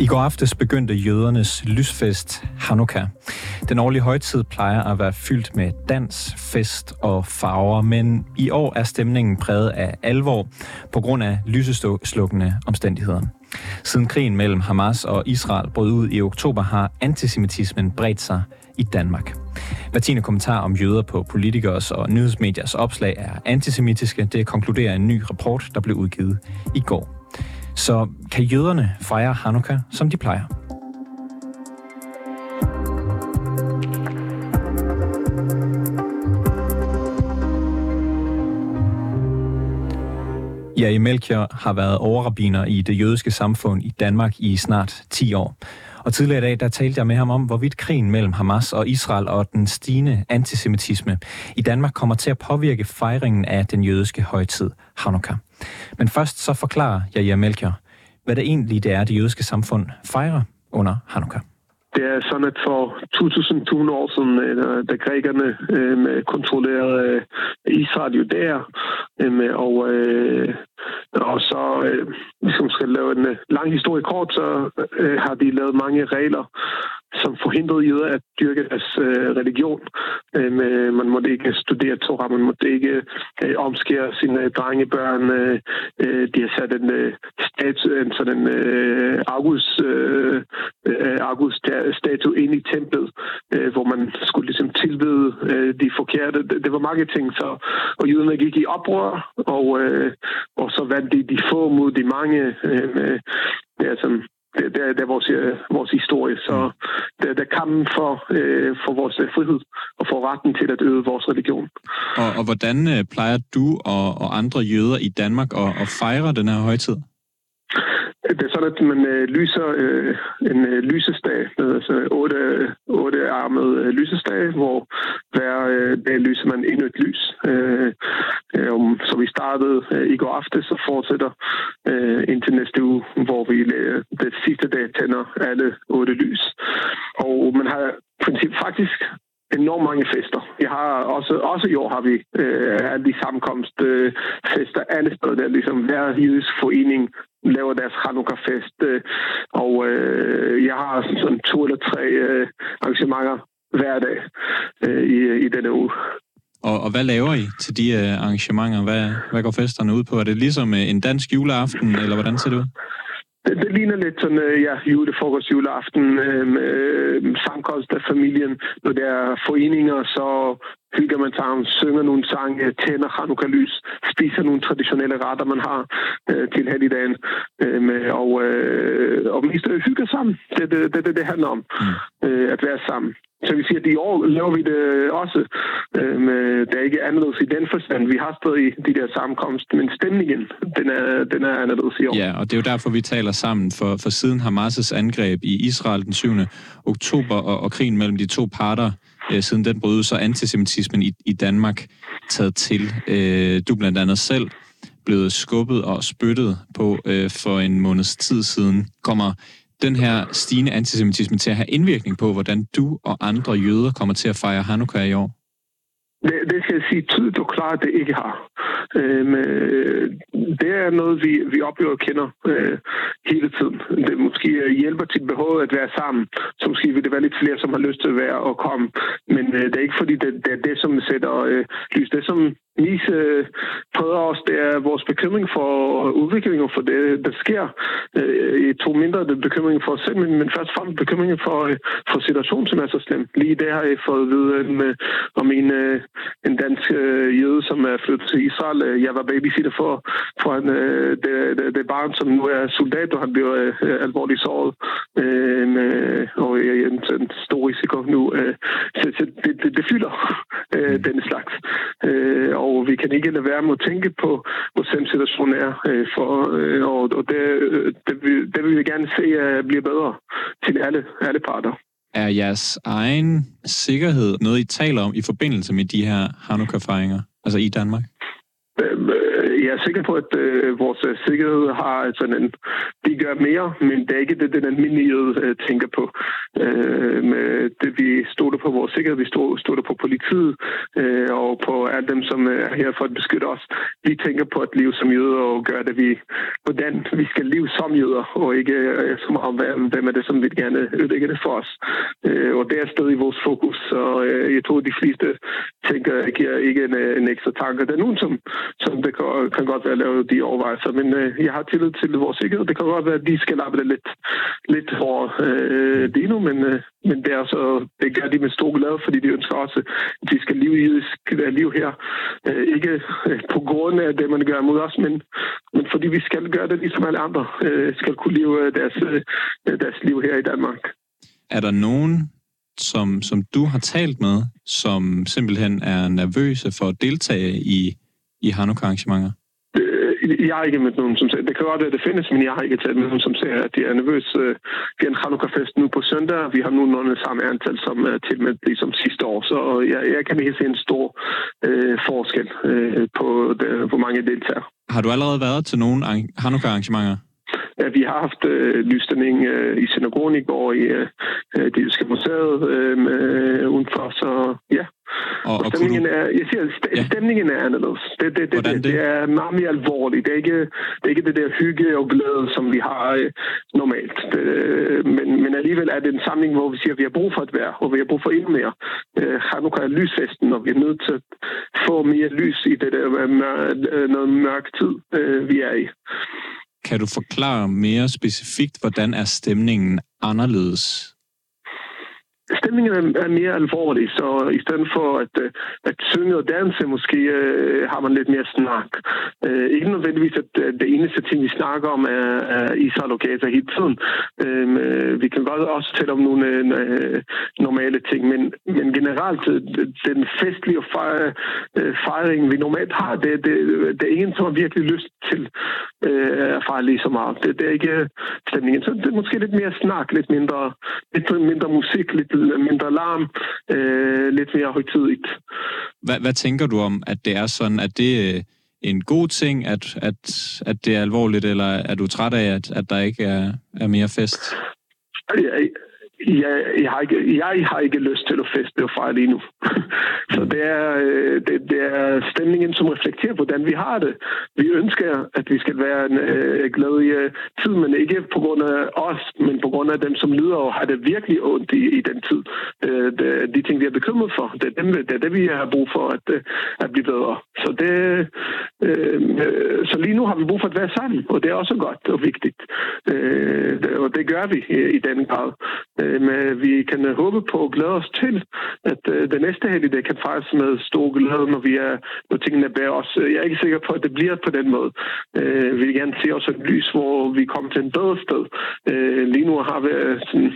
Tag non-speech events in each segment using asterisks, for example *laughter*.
I går aftes begyndte jødernes lysfest Hanukkah. Den årlige højtid plejer at være fyldt med dans, fest og farver, men i år er stemningen præget af alvor på grund af lyseslukkende omstændigheder. Siden krigen mellem Hamas og Israel brød ud i oktober, har antisemitismen bredt sig i Danmark. Hver tiende kommentar om jøder på politikers og nyhedsmediers opslag er antisemitiske. Det konkluderer en ny rapport, der blev udgivet i går. Så kan jøderne fejre Hanukkah, som de plejer? Ja, Melchior har været overrabiner i det jødiske samfund i Danmark i snart 10 år. Og tidligere i dag, der talte jeg med ham om, hvorvidt krigen mellem Hamas og Israel og den stigende antisemitisme i Danmark kommer til at påvirke fejringen af den jødiske højtid, Hanukkah. Men først så forklarer jeg Melchior, hvad det egentlig det er, det jødiske samfund fejrer under Hanukkah. Det er sådan, at for 2200 år siden, øh, da grækerne øh, kontrollerede øh, Israel jo der, øh, og, øh, og så, øh, hvis man skal lave en øh, lang historie kort, så øh, har de lavet mange regler, som forhindrede jøder at dyrke deres øh, religion. Øh, man måtte ikke studere Torah, man måtte ikke øh, omskære sine øh, drengebørn. Øh, øh, de har sat en, øh, statue, en sådan øh, August, øh, øh August statue ind i templet, øh, hvor man skulle ligesom tilbede øh, de forkerte. Det, det var mange ting, så og jøderne gik i oprør, og, øh, og så vandt de de få mod de mange. Øh, øh ja, som, det, er, det er vores, øh, vores historie. Så mm. det, det er kampen for, øh, for vores øh, frihed og for retten til at øve vores religion. Og, og hvordan øh, plejer du og, og andre jøder i Danmark at, at fejre den her højtid? Det er sådan, at man øh, lyser øh, en øh, lysesdag, altså otte, otte armet øh, lysesdag, hvor hver øh, dag lyser man endnu et lys. Øh, øh, så vi startede øh, i går aftes og fortsætter øh, indtil næste uge, hvor vi øh, det sidste dag tænder alle otte lys. Og man har princip faktisk enormt mange fester. Jeg har også, også i år har vi øh, alle de sammenkomst øh, fester alle steder. Der ligesom hver jødisk forening laver deres Hanukkah-fest. Øh, og øh, jeg har sådan to eller tre øh, arrangementer hver dag øh, i, i denne uge. Og, og hvad laver I til de øh, arrangementer? Hvad, hvad går festerne ud på? Er det ligesom øh, en dansk juleaften, eller hvordan ser det ud? Det, det ligner lidt sådan, øh, ja, julefrokost, juleaften, øh, øh, sammenkomst af familien. Når der er foreninger, så hygger man sammen, synger nogle sange, tænder Hanukkah-lys, spiser nogle traditionelle retter, man har øh, til helligdagen, øh, og, øh, og mest hygger sammen. Det er det, det, det, det handler om, mm. øh, at være sammen. Så vi siger, at i år laver vi det også. Øh, det er ikke anderledes i den forstand. Vi har stadig de der sammenkomst, men stemningen, den er, den er anderledes i år. Ja, og det er jo derfor, vi taler sammen. For, for siden Hamas' angreb i Israel den 7. oktober og, og krigen mellem de to parter, øh, siden den brød så antisemitismen i, i Danmark taget til. Øh, du blandt andet selv blevet skubbet og spyttet på øh, for en måneds tid siden. Kommer den her stigende antisemitisme til at have indvirkning på, hvordan du og andre jøder kommer til at fejre Hanukkah i år? Det, det skal jeg sige tydeligt og klart, at det ikke har. Øhm, det er noget, vi, vi oplever og kender øh, hele tiden. Det måske hjælper til behovet at være sammen. Så måske vil det være lidt flere, som har lyst til at være og komme. Men øh, det er ikke fordi, det, det er det, som sætter øh, lys. Det, som Nis øh, prøver os, det er vores bekymring for udviklingen for det, der sker. Øh, jeg tog mindre det bekymring for os selv, men, men først og fremmest bekymring for, øh, for situationen, som er så slem. Lige det har jeg fået at vide øh, om en, øh, en dansk øh, jøde, som er flyttet til Israel. Øh, jeg var babysitter for, for en, øh, det, det, det barn, som nu er soldat, og han bliver øh, alvorligt såret. Øh, med, øh, og jeg er en, en stor risiko nu. Øh, så, så det, det, det fylder øh, denne slags. Øh, vi kan ikke lade være med at tænke på, hvor sem situationen er. Øh, for, øh, og og det, det, vil, det vil vi gerne se at blive bedre til alle, alle parter. Er jeres egen sikkerhed noget, I taler om i forbindelse med de her Hanukkah-fejringer, altså i Danmark? Øh, Øh, ja, sikker på, at øh, vores øh, sikkerhed har øh, sådan en... De gør mere, men det er ikke det, den almindelige øh, tænker på. Øh, med det, vi stoler på vores sikkerhed, vi stoler på politiet øh, og på alle dem, som er her for at beskytte os. Vi tænker på at leve som jøder og gøre det, vi, hvordan vi skal leve som jøder, og ikke øh, så meget om, hvem er det, som vil gerne ødelægge det for os. Øh, og det er stadig vores fokus, og øh, jeg tror, de fleste tænker, giver ikke en, en ekstra tanke. Der er nogen, som, som det går kan godt være lavet de overvejelser, men øh, jeg har tillid til vores sikkerhed. Det kan godt være, at de skal arbejde lidt, lidt for øh, lige nu, men, øh, men det, er så, det gør de med stor glæde, fordi de ønsker også, at de skal leve i liv her. Øh, ikke øh, på grund af det, man gør mod os, men, men fordi vi skal gøre det, ligesom alle andre øh, skal kunne leve øh, deres, øh, deres liv her i Danmark. Er der nogen som, som du har talt med, som simpelthen er nervøse for at deltage i, i Hanukkah-arrangementer? Øh, jeg har ikke mødt nogen, som siger, det kan godt være, at det findes, men jeg har ikke talt med nogen, som siger, at de er nervøse. Vi har en Hanukkah-fest nu på søndag. Vi har nogenlunde samme antal som tilmeldt ligesom sidste år, så jeg, jeg kan ikke se en stor øh, forskel øh, på det, hvor mange deltager. Har du allerede været til nogle Hanukkah-arrangementer? Ja, vi har haft øh, lysning øh, i synagogen i går i øh, det jyske museet øh, øh, udenfor, så ja. Og, og stemningen, du... er, jeg siger, st- ja. stemningen er anderledes. Det, det, det, det, det er meget mere alvorligt. Det er, ikke, det er ikke det der hygge og glæde, som vi har øh, normalt. Det, men, men alligevel er det en samling, hvor vi siger, at vi har brug for at være, og vi har brug for endnu mere. Øh, Hanukkah er lysfesten, og vi er nødt til at få mere lys i det der mør- noget mørk tid, øh, vi er i. Kan du forklare mere specifikt, hvordan er stemningen anderledes? Stemningen er mere alvorlig, så i stedet for at, øh, at synge og danse, måske øh, har man lidt mere snak. Uh, ikke nødvendigvis, at det eneste ting, vi snakker om, er, er Israel og Gaza hele tiden. Øhm, vi kan godt også tale om nogle uh, normale ting, men, men generelt, den festlige fejring, vi normalt har, det, det, det er ingen, som har virkelig lyst til at fejre lige så meget. Det, det er ikke stemningen. Så det er måske lidt mere snak, lidt mindre, lidt mindre musik, lidt mindre larm, øh, lidt mere højtidigt. Hvad, hvad tænker du om, at det er sådan, at det er en god ting, at, at, at det er alvorligt, eller er du træt af, at, at der ikke er, er mere fest? Jeg, jeg, har ikke, jeg har ikke lyst til at feste og fejre lige nu. *laughs* Så det er, øh, det, det er stemningen, som reflekterer, hvordan vi har det. Vi ønsker, at vi skal være en øh, glædelig øh, tid, men ikke på grund af os, men på grund af dem, som lider og har det virkelig ondt i, i den tid. Det, det, de ting, vi er bekymret for, det er, dem, det er det, vi har brug for at, øh, at blive bedre. Så, det, øh, så lige nu har vi brug for at være sammen, og det er også godt og vigtigt. Øh, og det gør vi i, i den grad. Øh, men vi kan øh, håbe på at glæde os til, at øh, det næste helg det kan fejres med stor glæde, når, vi er, når tingene bærer os. Jeg er ikke sikker på, at det bliver på den måde. Vi vil gerne se os et lys, hvor vi kommer til en bedre sted. Lige nu har vi sådan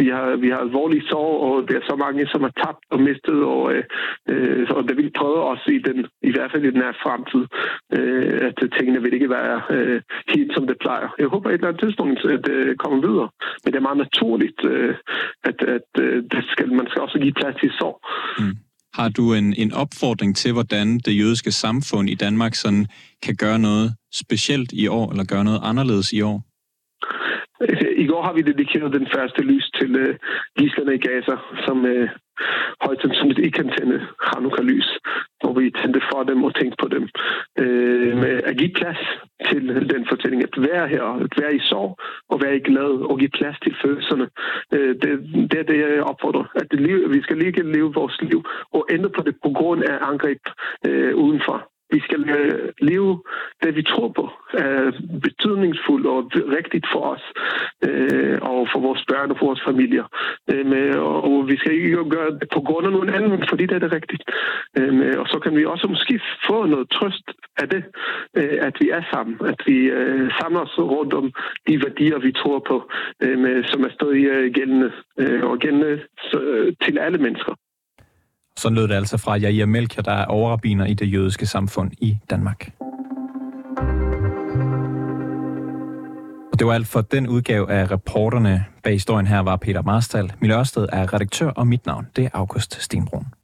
vi har, vi har alvorlige sår, og der er så mange, som er tabt og mistet, og, øh, øh og det vil prøve os i den, i hvert fald i den her fremtid, øh, at tingene vil ikke være øh, helt som det plejer. Jeg håber et eller andet tidspunkt, at det kommer videre, men det er meget naturligt, øh, at, at øh, det skal, man skal også give plads til sår. Mm. Har du en, en opfordring til, hvordan det jødiske samfund i Danmark sådan kan gøre noget specielt i år, eller gøre noget anderledes i år? I går har vi dedikeret den første lys til uh, gislerne i Gaza, som øh, højt sandsynligt ikke kan tænde Hanukkah-lys, hvor vi tændte for dem og tænkte på dem. Øh, med at give plads til den fortælling, at være her, at være i sorg og være i glad og give plads til følelserne. Øh, det, det er det, jeg opfordrer. At det liv, vi skal lige leve vores liv og ændre på det på grund af angreb øh, udenfor. Vi skal øh, leve det, vi tror på, er betydningsfuldt og rigtigt for os øh, og for vores børn og for vores familier. Øh, og vi skal ikke gøre det på grund af nogen anden, fordi det er det rigtigt. Og så kan vi også måske få noget trøst af det, at vi er sammen, at vi samler os rundt om de værdier, vi tror på, som er stadig gældende og gældende til alle mennesker. Så lød det altså fra Jair Melchior, der er overrabiner i det jødiske samfund i Danmark. Og det var alt for den udgave af reporterne. Bag historien her var Peter Marstal. Mille Ørsted er redaktør, og mit navn det er August Stenbrun.